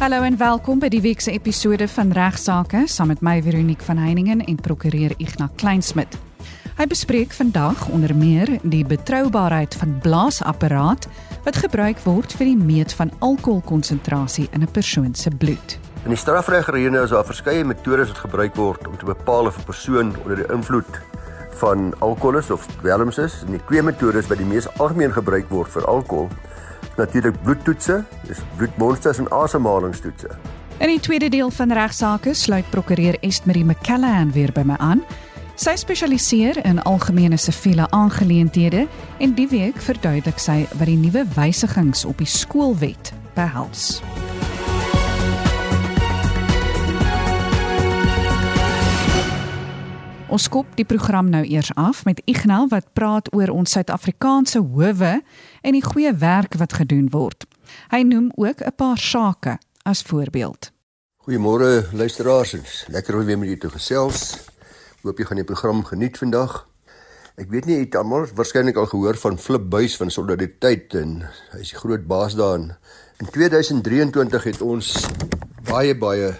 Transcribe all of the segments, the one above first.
Hallo en welkom by die week se episode van Regsake saam met my Veronique van Heiningen en prokureur Ignas Kleinsmid. Hy bespreek vandag onder meer die betroubaarheid van blaasapparaat wat gebruik word vir die meet van alkoholkonsentrasie in 'n persoon se bloed. In die strafregterene is daar verskeie metodes wat gebruik word om te bepaal of 'n persoon onder die invloed van alkohol is of dwelms is. En die twee metodes wat die mees algemeen gebruik word vir alkohol natuurlik bloedtoetse, dis bloedmonsters en asemhalingstoetse. In die tweede deel van regsaake sluit prokureur Estmarie McCallahan weer by my aan. Sy spesialiseer in algemene siviele aangeleenthede en die week verduidelik sy wat die nuwe wysigings op die skoolwet behels. Ons skop die program nou eers af met Ignas wat praat oor ons Suid-Afrikaanse howe en die goeie werk wat gedoen word. Hy noem ook 'n paar sake as voorbeeld. Goeiemôre luisteraars. Lekker om weer met julle te gesels. Hoop jy gaan die program geniet vandag. Ek weet nie het almal waarskynlik al gehoor van Flip Buys van Solidariteit en hy is die groot baas daarin. In 2023 het ons baie baie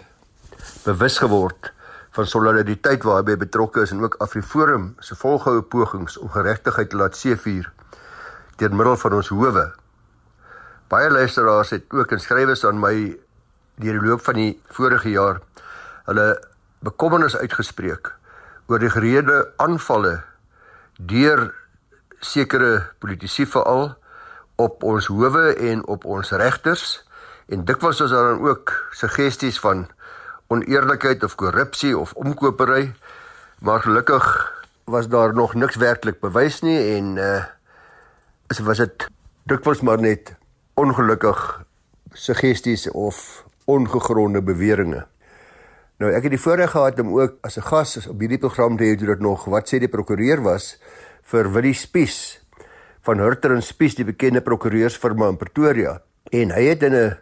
bewus geword van solidariteit waarby betrokke is en ook Afriforum se volgehoue pogings om geregtigheid te laat seëvier deur middel van ons howe. Baie luisteraars het ook inskrywes aan my deur die loop van die vorige jaar hulle bekommernis uitgespreek oor die gereelde aanvalle deur sekere politici veral op ons howe en op ons regters en dikwels is daar dan ook suggesties van oneerlikheid of korrupsie of omkopery. Maar gelukkig was daar nog niks werklik bewys nie en uh is was dit dikwels maar net ongelukkig suggesties of ongegronde beweringe. Nou ek het die voorreg gehad om ook as 'n gas op hierdie program te hê toe dit nog wat sê die prokureur was vir Willie Spies van Hurter en Spies die bekende prokureursfirma in Pretoria en hy het in 'n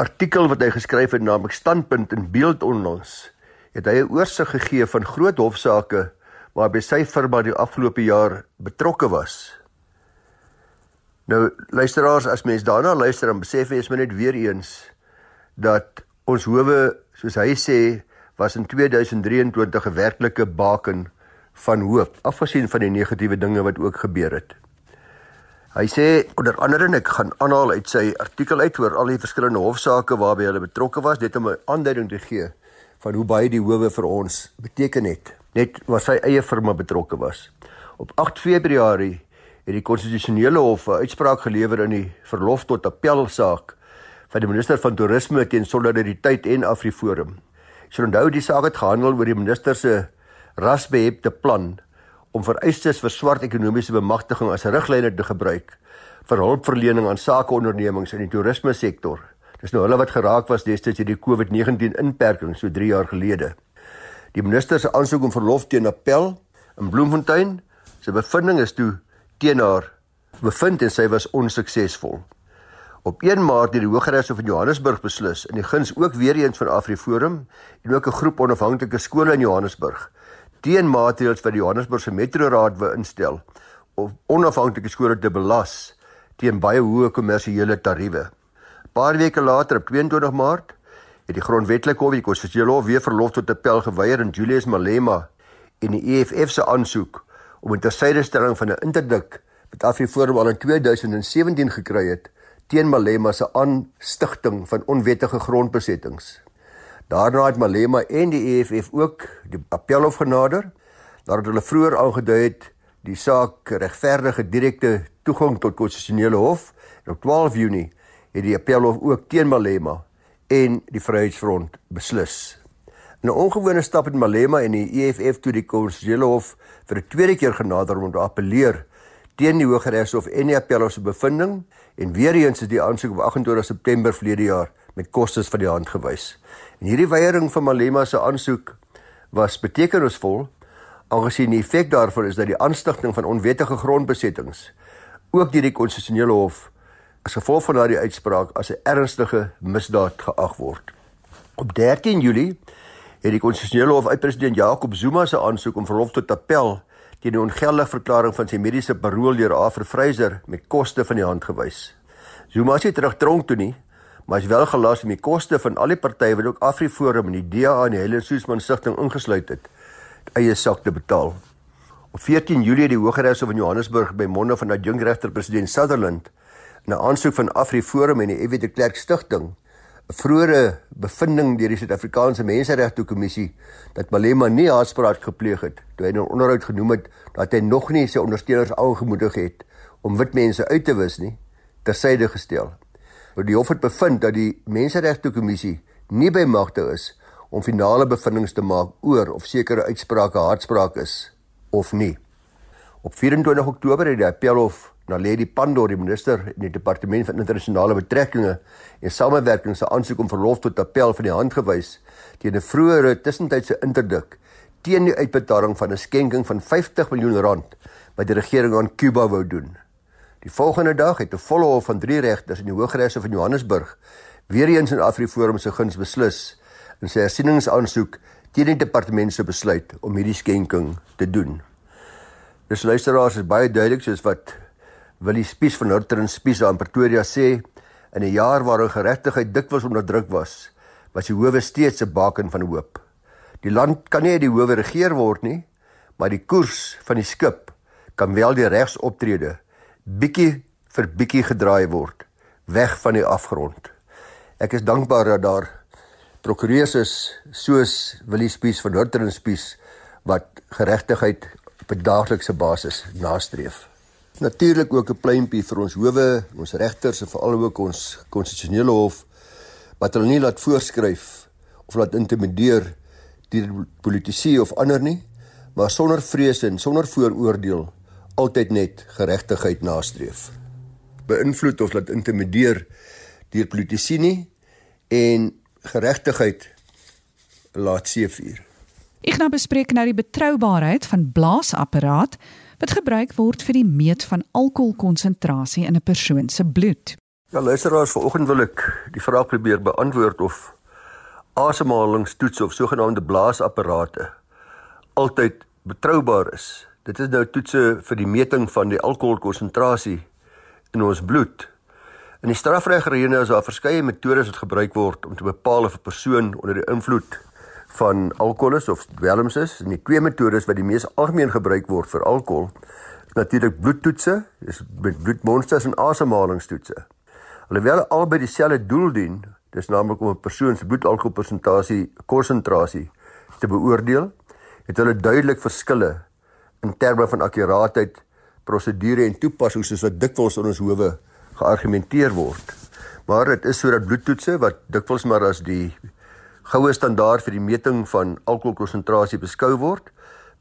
artikel wat hy geskryf het naamlik standpunt in beeld onlangs het hy 'n oorsig gegee van groot hofsaake waarby sy firma die afgelope jaar betrokke was. Nou luisteraars as mens daarna luister dan besef jy is net weer eens dat ons howe soos hy sê was in 2023 'n werklike baken van hoop afgesien van die negatiewe dinge wat ook gebeur het. Hy sê onder andere en ek gaan aanhaal uit sy artikel uit oor al die verskillende hofsaake waarby hulle betrokke was net om 'n aanduiding te gee van hoe baie die howe vir ons beteken het net was sy eie firma betrokke was. Op 8 Februarie het die konstitusionele hof 'n uitspraak gelewer in die verlof tot appel saak van die minister van toerisme teen solidariteit en Afriforum. Ek sal onthou die saak het gehandel oor die minister se rasbehepte plan om vereistes vir swart ekonomiese bemagtiging as 'n riglyn te gebruik vir hulpverlening aan sakeondernemings in die toerisme sektor. Dis nou hulle wat geraak was destyds deur die COVID-19 inperking so 3 jaar gelede. Die minister se aansoek om verlof teen appel in Bloemfontein, sy bevinding is toe teen haar bevind en sy was onsuksesvol. Op 1 Maart het die Hooggeregshof in Johannesburg beslis in die guns ook weer eens van Afriforum en ook 'n groep onafhanklike skole in Johannesburg teen maatreëls wat die Johannesburgse Metroraad wou instel om onafhanklike skole te belas teen baie hoë kommersiële tariewe. Paar weke later op 22 Maart het die grondwetlike hof die konstitusionele hof weer verlof tot appel geweier en Julius Malema en die EFF se aansoek om 'n tersydestelling van 'n interdik wat Afriforum al in 2017 gekry het teen Malema se aanstigting van onwettige grondbesettings. Daarna het Malema en die EFF ook die appelhof genader nadat hulle vroeër aangedui het die saak regverdige direkte toegang tot konstitusionele hof en op 12 Junie het die appelhof ook teen Malema en die Vryheidsfront beslis. In 'n ongewone stap het Malema en die EFF toe die konstitusionele hof vir 'n tweede keer genader om te appeleer teen die Hooggeregshof en die appelhof se bevinding en weer eens is die aansoek op 28 September verlede jaar met kostes van die hand gewys. En hierdie weiering van Malema se aansoek was betekenisvol aangesien die effek daarvan is dat die aanstigting van onwettige grondbesettings ook deur die konstitusionele hof as gevolg van daardie uitspraak as 'n ernstige misdaad geag word. Op 13 Julie het die konstitusionele hof uit president Jacob Zuma se aansoek om verlof tot appel teen die ongeldige verklaring van sy mediese parol deur Afri Fraser met koste van die hand gewys. Zuma sê terug tronk toe nie, maar is wel gelas om die koste van al die partye wat ook AfriForum en die DA en die Helen Suzman stigting ingesluit het, eie sak te betaal. Op 14 Julie het die Hooggeregshof in Johannesburg by monde van adjunkregter president Sutherland 'n aansoek van AfriForum en die F.W. de Klerk stigting 'n vroeëre bevinding deur die Suid-Afrikaanse Menseregte Kommissie dat Malema nie haatspraak gepleeg het toe hy in 'n onderhoud genoem het dat hy nog nie sy ondersteuners aangemoedig het om wit mense uit te wis nie, tersyde gestel. Maar die hof het bevind dat die Menseregte Kommissie nie by magte is om finale bevindinge te maak oor of sekere uitsprake haatspraak is of nie. Op 24 Oktober het die Appelhof na Lady Pandor, die minister in die departement van internasionale betrekkinge en samewerking se aansoek om verlof tot appel van die hand gewys teen 'n vroeëre tussentydse interdik teen die uitbetaling van 'n skenking van 50 miljoen rand wat die regering aan Cuba wou doen. Die volgende dag het 'n volle hof van drie regters in die Hooggeregshof in Johannesburg weer eens in Afriforum se guns beslis in sy hersieningsaansoek teen die departement se besluit om hierdie skenking te doen. Dis luisteraars is baie duidelik soos wat Willie Spies van Hurter en Spies aan Pretoria sê in 'n jaar waarin geregtigheid dikwels onderdruk was, was die howe steeds 'n baken van hoop. Die land kan nie uit die howe regeer word nie, maar die koers van die skip kan wel die regsoptrede bietjie vir bietjie gedraai word weg van die afgrond. Ek is dankbaar dat daar prokureurs is soos Willie Spies van Hurter en Spies wat geregtigheid op 'n daaglikse basis nastreef natuurlik ook 'n pleintjie vir ons howe, ons regters en veral ook ons konstitusionele hof wat hulle nie laat voorskryf of laat intimideer deur politici of ander nie, maar sonder vrees en sonder vooroordeel altyd net geregtigheid nastreef. Beïnvloed of laat intimideer deur politici nie en geregtigheid laat seefuur. Ek nou bespreek nou die betroubaarheid van blaasapparaat wat gebruik word vir die meet van alkoholkonsentrasie in 'n persoon se bloed. Ja, luisteraars, vanoggend wil ek die vraag probeer beantwoord of asemhalingstoetse of sogenaamde blaasapparate altyd betroubaar is. Dit is nou toetse vir die meting van die alkoholkonsentrasie in ons bloed. In die strafregterene is daar verskeie metodes wat gebruik word om te bepaal of 'n persoon onder die invloed van alkohol is of dwelms is. En die twee metodes wat die mees algemeen gebruik word vir alkohol is natuurlik bloedtoetse, dis met bloedmonsters en asemhalingstoetse. Alhoewel albei dieselfde doel dien, dis naamlik om 'n persoon se bloedalkoholpersentasie konsentrasie te beoordeel, het hulle duidelik verskille in terme van akkuraatheid, prosedure en toepassings soos wat dikwels in ons howe geargumenteer word. Maar dit is sodat bloedtoetse wat dikwels maar as die goue standaard vir die meting van alkoholkonsentrasie beskou word,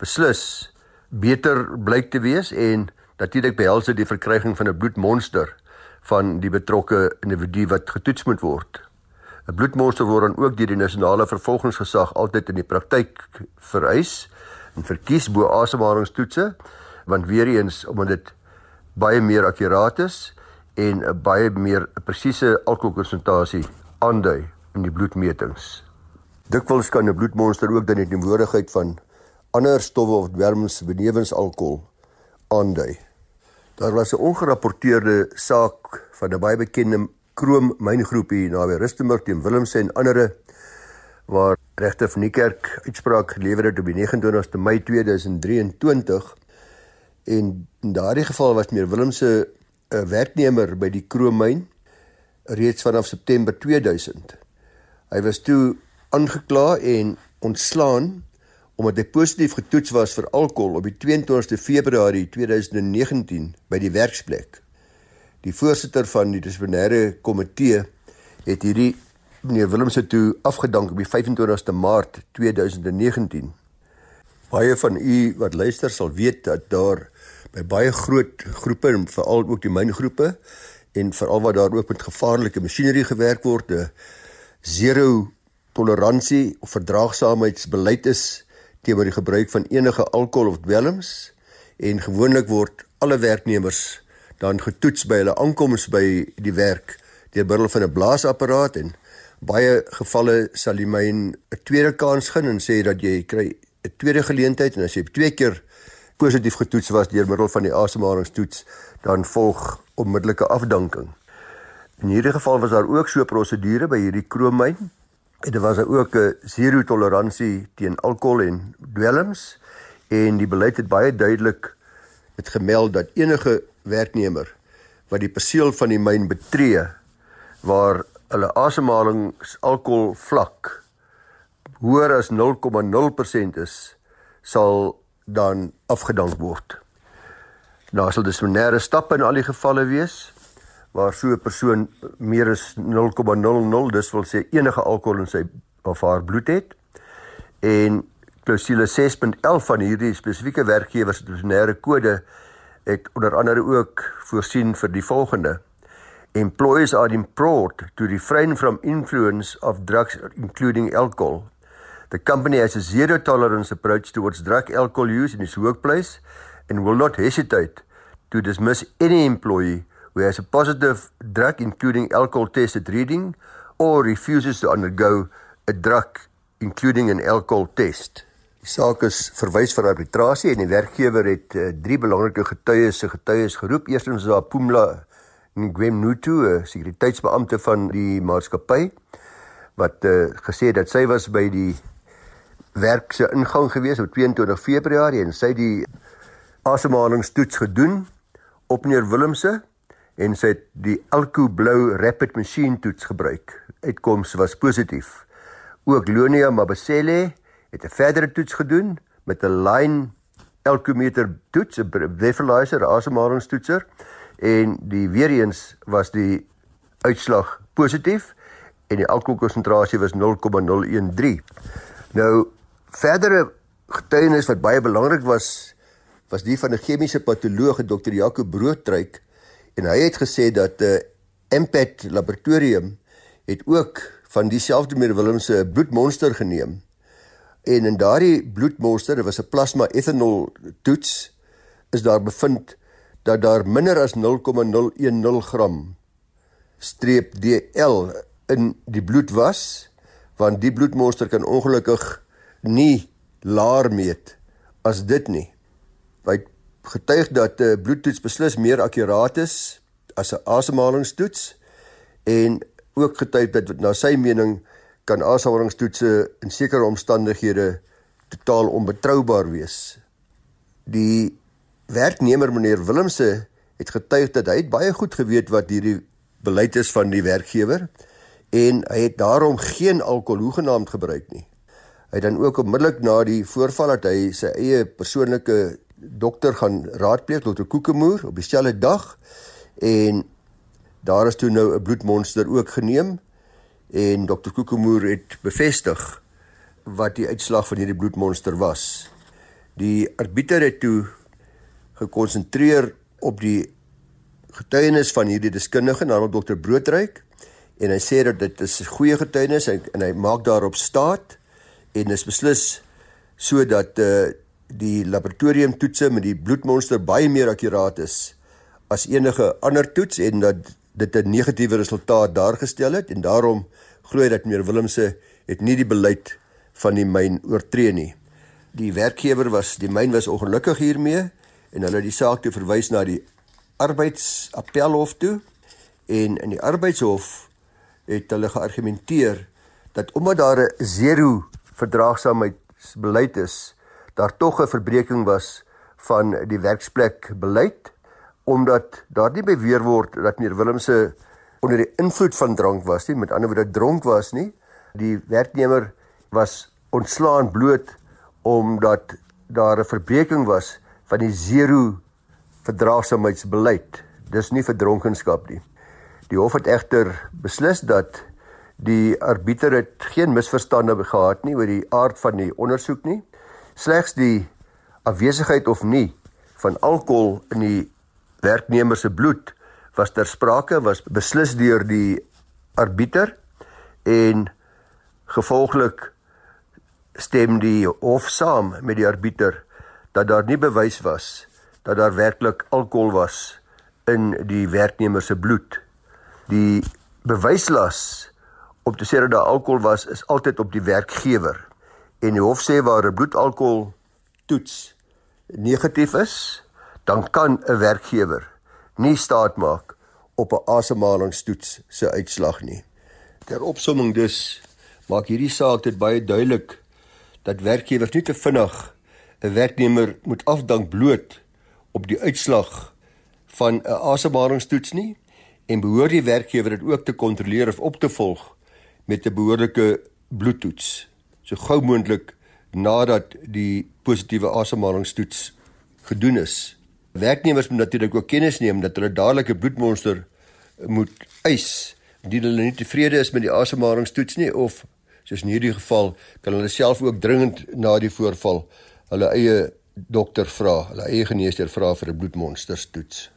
beslis beter blyk te wees en natuurlik behels dit die verkryging van 'n bloedmonster van die betrokke individu wat getoets moet word. 'n Bloedmonster word dan ook deur die nasionale vervolgingsgesag altyd in die praktyk vereis en verkies bo asemhalingstoetse want weer eens omdat dit baie meer akkuraat is en 'n baie meer presiese alkoholkonsentrasie aandui in die bloedmetings. Dikwels kan 'n bloedmonster ook dan die teenwoordigheid van ander stowwe of dwerms benewens alkohol aandui. Daar was 'n ongerapporteerde saak van 'n baie bekende krom myngroep hier naby Rustenburg teen Willemse en ander waar regter van die kerk uitspraak gelewer het op die 29ste Mei 2023 en in daardie geval was meer Willemse 'n werknemer by die kroommyn reeds vanaf September 2000. Hy was toe aangekla en ontslaan omdat hy positief getoets was vir alkohol op die 22ste Februarie 2019 by die werksplek. Die voorsitter van die dissiplinêre komitee het hierdie meneer Willemse toe afgedank op die 25ste Maart 2019. Baie van u wat luister sal weet dat daar by baie groot groepe veral ook die myngroepe en veral waar daar ook met gevaarlike masjinerie gewerk word, 'n zero toleransie of verdraagsaamheidsbeleid is teenoor die gebruik van enige alkohol of dwelms en gewoonlik word alle werknemers dan getoets by hulle aankoms by die werk deur middel van 'n blaasapparaat en baie gevalle sal jy my 'n tweede kans gee en sê dat jy kry 'n tweede geleentheid en as jy twee keer positief getoets was deur middel van die asemhalingstoets dan volg onmiddellike afdanking. In hierdie geval was daar ook so 'n prosedure by hierdie kroommyn. En dit was ook 'n zero toleransie teen alkohol en dwelms en die beleid het baie duidelik het gemeld dat enige werknemer wat die perseel van die myn betree waar hulle asemhalingsalkohol vlak hoër as 0,0% is sal dan afgedank word. Daar sal disiplinêre stappe in al die gevalle wees waar so 'n persoon meer as 0,00 dis wil sê enige alkohol in sy of haar bloed het en klousule 6.11 van hierdie spesifieke werkgewers disiplinêre kode het onder andere ook voorsien vir die volgende employees are implored to refrain from influence of drugs including alcohol the company has a zero tolerance approach towards drug alcohol use in its workplace and will not hesitate to dismiss any employee who has a positive drug including alcohol test at reading or refuses to undergo a drug including an alcohol test Die saak is verwys vir arbitrasie en die werkgewer het uh, drie belangrike getuies se getuies geroep. Eerstens was daar Pumla Ngwemnutu, 'n sekuriteitsbeampte van die maatskappy wat uh, gesê het dat sy was by die werk se ingang gewees op 22 Februarie en sy die asemhalingstoets gedoen op meneer Willemse en sy het die Alco Blou Rapid Machine toets gebruik. Uitkoms was positief. Ook Lonia Mabasele het 'n verdere toets gedoen met 'n line elkometer toets, 'n breathalyzer, asemhalingstoetser en die weer eens was die uitslag positief en die alkoholkonsentrasie was 0,013. Nou verdere getuienis wat baie belangrik was was die van 'n chemiese patoloog, Dr. Jaco Broodtryk en hy het gesê dat 'n uh, Impact laboratorium het ook van dieselfde meneer Willem se bloedmonster geneem en in daardie bloedmonster, dit was 'n plasma ethanol toets, is daar bevind dat daar minder as 0,010 gram streep DL in die bloed was, want die bloedmonster kan ongelukkig nie laer meet as dit nie. Hy getuig dat 'n bloedtoets beslis meer akkuraat is as 'n asemhalingstoets en ook getuig dat na sy mening kan asemhalingstoetse in sekere omstandighede totaal onbetroubaar wees. Die werknemer meneer Willemse het getuig dat hy baie goed geweet wat hierdie beleid is van die werkgewer en hy het daarom geen alkohol hoegenaamd gebruik nie. Hy het dan ook onmiddellik na die voorval dat hy sy eie persoonlike dokter gaan raadpleeg dokter Kokemoer op dieselfde dag en daar is toe nou 'n bloedmonster ook geneem en dokter Kokemoer het bevestig wat die uitslag van hierdie bloedmonster was. Die arbiter het toe gekonsentreer op die getuienis van hierdie deskundige, naamlik dokter Broodryk, en hy sê dat dit is 'n goeie getuienis en, en hy maak daarop staat en is beslis sodat uh, die laboratoriumtoetse met die bloedmonster baie meer akkuraat is as enige ander toets en dat dit 'n negatiewe resultaat daargestel het en daarom glo hy dat meneer Willemse het nie die beleid van die myn oortree nie. Die werkgewer was die myn was ongelukkig hiermee en hulle het die saak toe verwys na die arbeidsappelhof toe en in die arbeidshof het hulle geargumenteer dat omdat daar 'n zero verdraagsaamheidsbeleid is, daar tog 'n verbreeking was van die werksplek beleid omdat daar nie beweer word dat meneer Willemse onder die invloed van drank was nie, met ander woorde dronk was nie. Die werknemer was ontslaan bloot omdat daar 'n verbreeking was van die zero verdraagsaamheidsbeleid. Dis nie verdronkenskap nie. Die hof het egter beslis dat die arbiter het geen misverstande gehad nie oor die aard van die ondersoek nie. Slegs die afwesigheid of nie van alkohol in die werknemer se bloed was ter sprake was beslis deur die arbiter en gevolglik stem die hof saam met die arbiter dat daar nie bewys was dat daar werklik alkohol was in die werknemer se bloed. Die bewyslas om te sê dat daar alkohol was is altyd op die werkgewer en die hof sê waar 'n bloedalkohol toets negatief is, dan kan 'n werkgewer nie staat maak op 'n asemhalingstoets se uitslag nie. Ter opsomming dus maak hierdie saak dit baie duidelik dat werkgewers nie te vinnig 'n werknemer moet afdank bloot op die uitslag van 'n asemhalingstoets nie en behoort die werkgewer dit ook te kontroleer of op te volg met 'n behoorlike bloedtoets so gou moontlik nadat die positiewe asemhalingstoets gedoen is. Werknemers moet natuurlik ook kennis neem dat hulle dadelik 'n bloedmonster moet eis indien hulle nie tevrede is met die asemhalingstoets nie of soos in hierdie geval kan hulle self ook dringend na die voorval hulle eie dokter vra, hulle eie geneesheer vra vir 'n bloedmonsterstoets.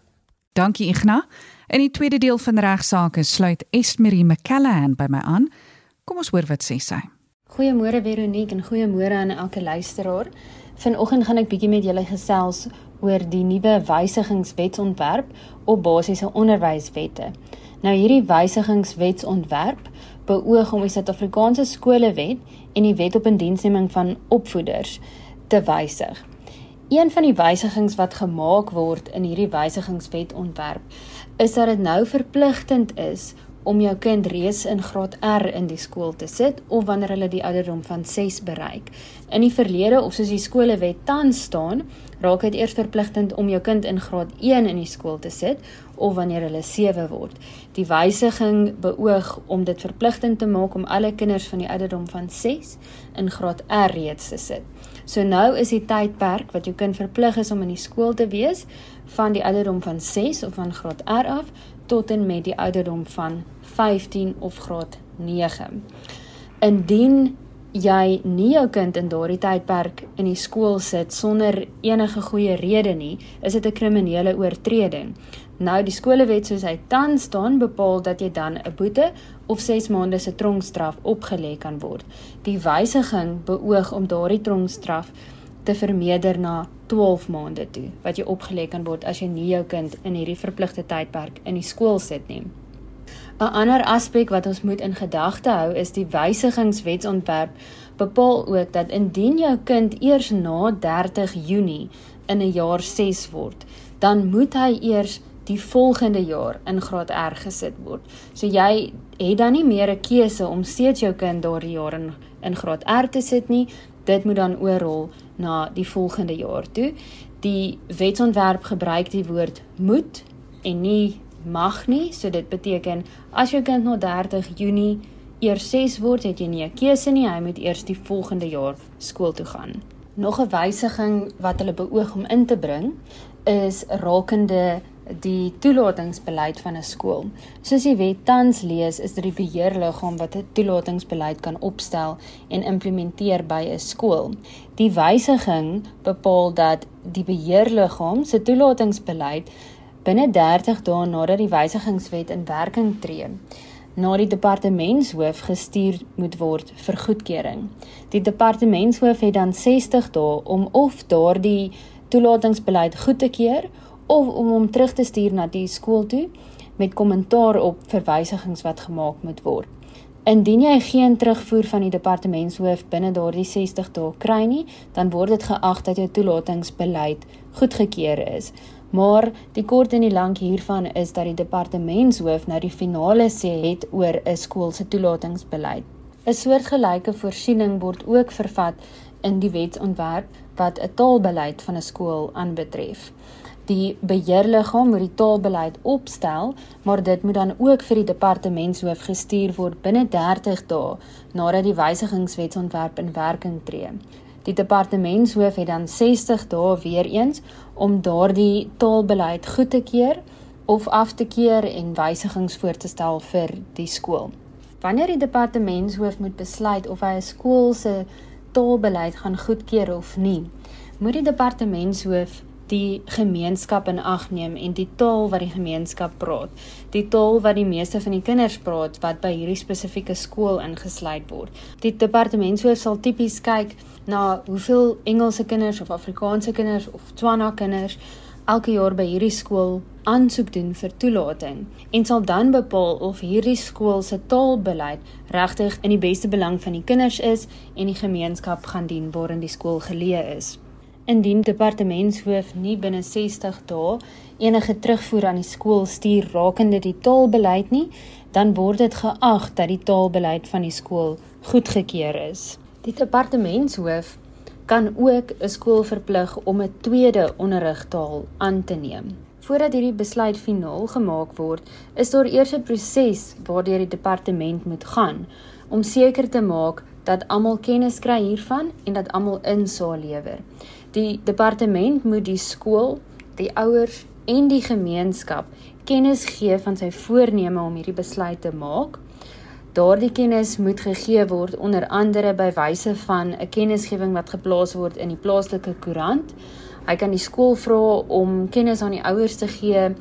Dankie Igna. In die tweede deel van regsaake sluit Esmerie McCallahan by my aan. Kom ons hoor wat sê sy. Goeiemôre Veronique en goeiemôre aan elke luisteraar. Vanoggend gaan ek bietjie met julle gesels oor die nuwe wysigingswetsontwerp op basiese onderwyswette. Nou hierdie wysigingswetsontwerp beoog om die Suid-Afrikaanse skolewet en die wet op indiensneming van opvoeders te wysig. Een van die wysigings wat gemaak word in hierdie wysigingswetontwerp is dat dit nou verpligtend is om jou kind reeds in graad R in die skool te sit of wanneer hulle die ouderdom van 6 bereik. In die verlede of soos die skolewet tans staan, raak dit eers verpligtend om jou kind in graad 1 in die skool te sit of wanneer hulle 7 word. Die wysiging beoog om dit verpligtend te maak om alle kinders van die ouderdom van 6 in graad R reeds te sit. So nou is die tydperk wat jou kind verplig is om in die skool te wees van die ouderdom van 6 of van graad R af tot en met die ouderdom van 15 of graad 9. Indien jy nie jou kind in daardie tydperk in die skool sit sonder enige goeie rede nie, is dit 'n kriminele oortreding. Nou die skolewet soos hy tans staan bepaal dat jy dan 'n boete of 6 maande se tronkstraf opgelê kan word. Die wysiging beoog om daardie tronkstraf te vermeerder na 12 maande toe wat jy opgelê kan word as jy nie jou kind in hierdie verpligte tydperk in die skool sit nie. 'n Ander aspek wat ons moet in gedagte hou is die wysigingswetsontwerp bepaal ook dat indien jou kind eers na 30 Junie in 'n jaar 6 word, dan moet hy eers die volgende jaar in graad R gesit word. So jy het dan nie meer 'n keuse om steeds jou kind daardie jaar in in graad R te sit nie. Dit moet dan oorrol na die volgende jaar toe. Die wetsontwerp gebruik die woord moet en nie mag nie. So dit beteken as jou kind na 30 Junie eers 6 word, het jy nie 'n keuse nie. Hy moet eers die volgende jaar skool toe gaan. Nog 'n wysiging wat hulle beoog om in te bring is rakende die toelatingsbeleid van 'n skool. Soos die wet tans lees, is dit die beheerliggaam wat 'n toelatingsbeleid kan opstel en implementeer by 'n skool. Die wysiging bepaal dat die beheerliggaam se toelatingsbeleid binne 30 dae nadat die wysigingswet in werking tree na die departementshoof gestuur moet word vir goedkeuring. Die departementshoof het dan 60 dae om of daardie toelatingsbeleid goed te keur of om hom terug te stuur na die skool toe met kommentaar op verwysigings wat gemaak moet word. Indien jy geen terugvoer van die departementshoof binne daardie 60 dae kry nie, dan word dit geag dat jou toelatingsbeleid goedgekeur is. Maar die kort en die lank hiervan is dat die departementshoof nou die finale sê het oor 'n skool se toelatingsbeleid. 'n Soortgelyke voorsiening word ook vervat in die wetsontwerp wat 'n taalbeleid van 'n skool aanbetref die beheerliggaam moet die taalbeleid opstel, maar dit moet dan ook vir die departementshoof gestuur word binne 30 dae nadat die wysigingswetsontwerp in werking tree. Die departementshoof het dan 60 dae weer eens om daardie taalbeleid goed te keur of af te keur en wysigings voor te stel vir die skool. Wanneer die departementshoof moet besluit of hy 'n skool se taalbeleid gaan goedkeur of nie, moet die departementshoof die gemeenskap in ag neem en die taal wat die gemeenskap praat. Die taal wat die meeste van die kinders praat wat by hierdie spesifieke skool ingesluit word. Die departementshoof sal tipies kyk na hoeveel Engelse kinders of Afrikaanse kinders of Tswana kinders elke jaar by hierdie skool aansoek doen vir toelating en sal dan bepaal of hierdie skool se taalbeleid regtig in die beste belang van die kinders is en die gemeenskap gaan dien waarin die skool geleë is. Indien departementshoof nie binne 60 dae enige terugvoer aan die skool stuur rakende die taalbeleid nie, dan word dit geag dat die taalbeleid van die skool goedgekeur is. Die departementshoof kan ook 'n skool verplig om 'n tweede onderrigtaal aan te neem. Voordat hierdie besluit finaal gemaak word, is daar eers 'n proses waardeur die departement moet gaan om seker te maak dat almal kennis kry hiervan en dat almal insaal lewer. Die departement moet die skool, die ouers en die gemeenskap kennis gee van sy voorneme om hierdie besluit te maak. Daardie kennis moet gegee word onder andere by wyse van 'n kennisgewing wat geplaas word in die plaaslike koerant. Hy kan die skool vra om kennis aan die ouers te gee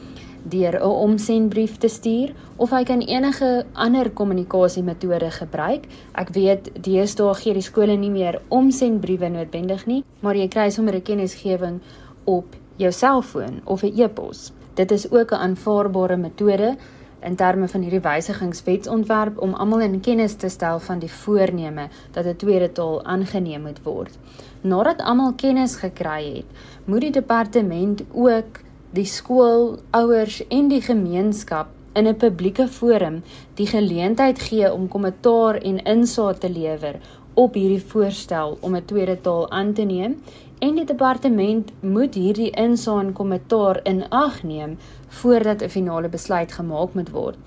deur 'n omsendbrief te stuur of hy kan enige ander kommunikasiemetode gebruik. Ek weet deesdae gee die skole nie meer omsendbriewe noodwendig nie, maar jy kry sommer 'n kennisgewing op jou selfoon of 'n e-pos. Dit is ook 'n aanvaarbare metode in terme van hierdie wysigingswetsontwerp om almal in kennis te stel van die voorneme dat 'n tweede taal aangeneem moet word. Nadat almal kennis gekry het, moet die departement ook die skool, ouers en die gemeenskap in 'n publieke forum die geleentheid gee om kommentaar en insaag te lewer op hierdie voorstel om 'n tweede taal aan te neem en die departement moet hierdie insaag en kommentaar in ag neem voordat 'n finale besluit gemaak moet word.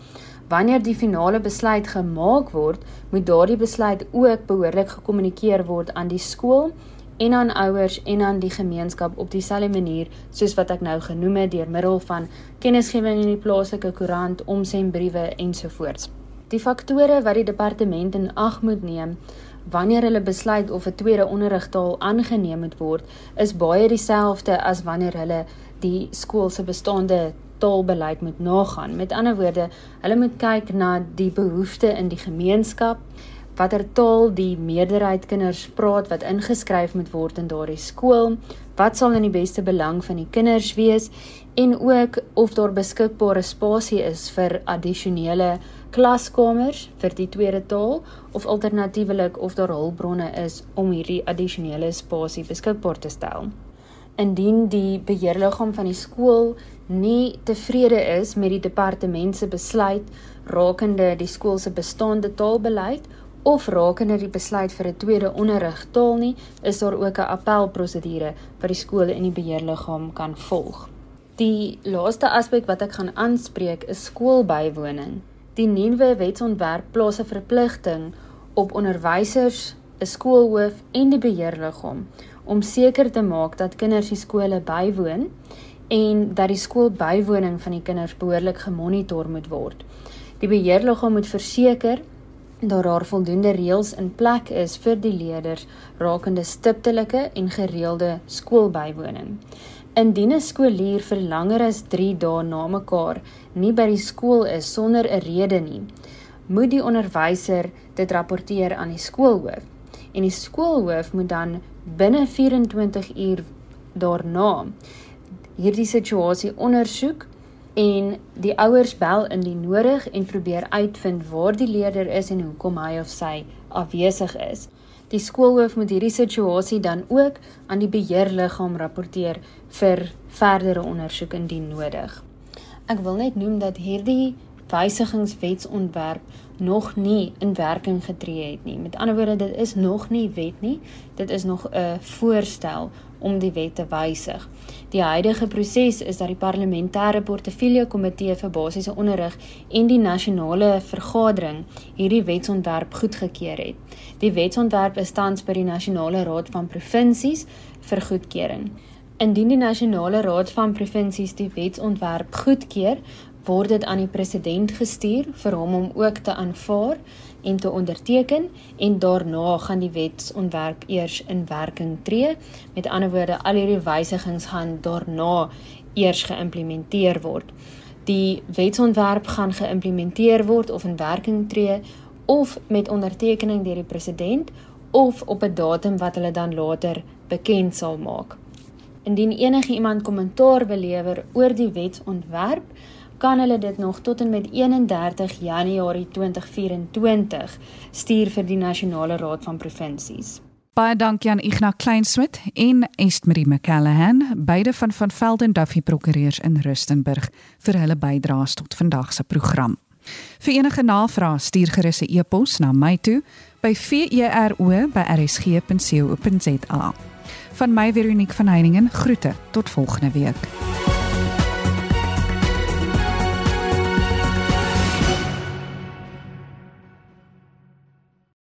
Wanneer die finale besluit gemaak word, moet daardie besluit ook behoorlik gekommunikeer word aan die skool en aan ouers en aan die gemeenskap op dieselfde manier soos wat ek nou genoem het deur middel van kennisgewing in die plaaslike koerant, omsendbriewe ensovoorts. Die faktore wat die departement in ag moet neem wanneer hulle besluit of 'n tweede onderrigtaal aangeneem moet word, is baie dieselfde as wanneer hulle die skool se bestaande taalbeleid moet nagaan. Met ander woorde, hulle moet kyk na die behoeftes in die gemeenskap, watter taal die meerderheid kinders praat wat ingeskryf moet word in daardie skool, wat sal in die beste belang van die kinders wees en ook of daar beskikbare spasie is vir addisionele klaskamers vir die tweede taal of alternatiefelik of daar hulpbronne is om hierdie addisionele spasie beskikbaar te stel. Indien die beheerliggaam van die skool nie tevrede is met die departement se besluit rakende die skool se bestaande taalbeleid of rakende die besluit vir 'n tweede onderrigtaal nie, is daar ook 'n appelprosedure wat die skole en die beheerliggaam kan volg. Die laaste aspek wat ek gaan aanspreek is skoolbywoning. Die nuwe wetsontwerp plaas 'n verpligting op onderwysers, 'n skoolhoof en die beheerliggaam om seker te maak dat kinders die skole bywoon en dat die skoolbywoning van die kinders behoorlik gemonitor moet word. Die beheerliggaam moet verseker daar daar voldoende reëls in plek is vir die leerders rakende stiptelike en gereelde skoolbywoning. Indien 'n skoolier vir langer as 3 dae na mekaar nie by die skool is sonder 'n rede nie, moet die onderwyser dit rapporteer aan die skoolhoof en die skoolhoof moet dan binne 24 uur daarna hierdie situasie ondersoek en die ouers bel indien nodig en probeer uitvind waar die leerder is en hoekom hy of sy afwesig is. Die skoolhoof moet hierdie situasie dan ook aan die beheerliggaam rapporteer vir verdere ondersoek indien nodig. Ek wil net noem dat hierdie wysigingswetsontwerp nog nie in werking getree het nie. Met ander woorde, dit is nog nie wet nie. Dit is nog 'n voorstel om die wet te wysig. Die huidige proses is dat die parlementêre portefeulje komitee vir basiese onderrig en die nasionale vergadering hierdie wetsontwerp goedgekeur het. Die wetsontwerp is tans by die nasionale raad van provinsies vir goedkeuring. Indien die nasionale raad van provinsies die wetsontwerp goedkeur, word dit aan die president gestuur vir hom om ook te aanvaar en te onderteken en daarna gaan die wetsontwerp eers in werking tree. Met ander woorde, al hierdie wysigings gaan daarna eers geïmplementeer word. Die wetsontwerp gaan geïmplementeer word of in werking tree of met ondertekening deur die president of op 'n datum wat hulle dan later bekend sal maak. Indien enige iemand kommentaar wil lewer oor die wetsontwerp, kan hulle dit nog tot en met 31 Januarie 2024 stuur vir die Nasionale Raad van Provinsies. Baie dankie aan Ignas Kleinsmid en Estmarie McCallahan, beide van van Velden Duffy Prokureurs in Rustenburg vir hulle bydraes tot vandag se program. Vir enige navrae stuur gerus 'n e-pos na my toe by vero@rsg.co.za. Van my Veronique van Heiningen groete tot volgende week.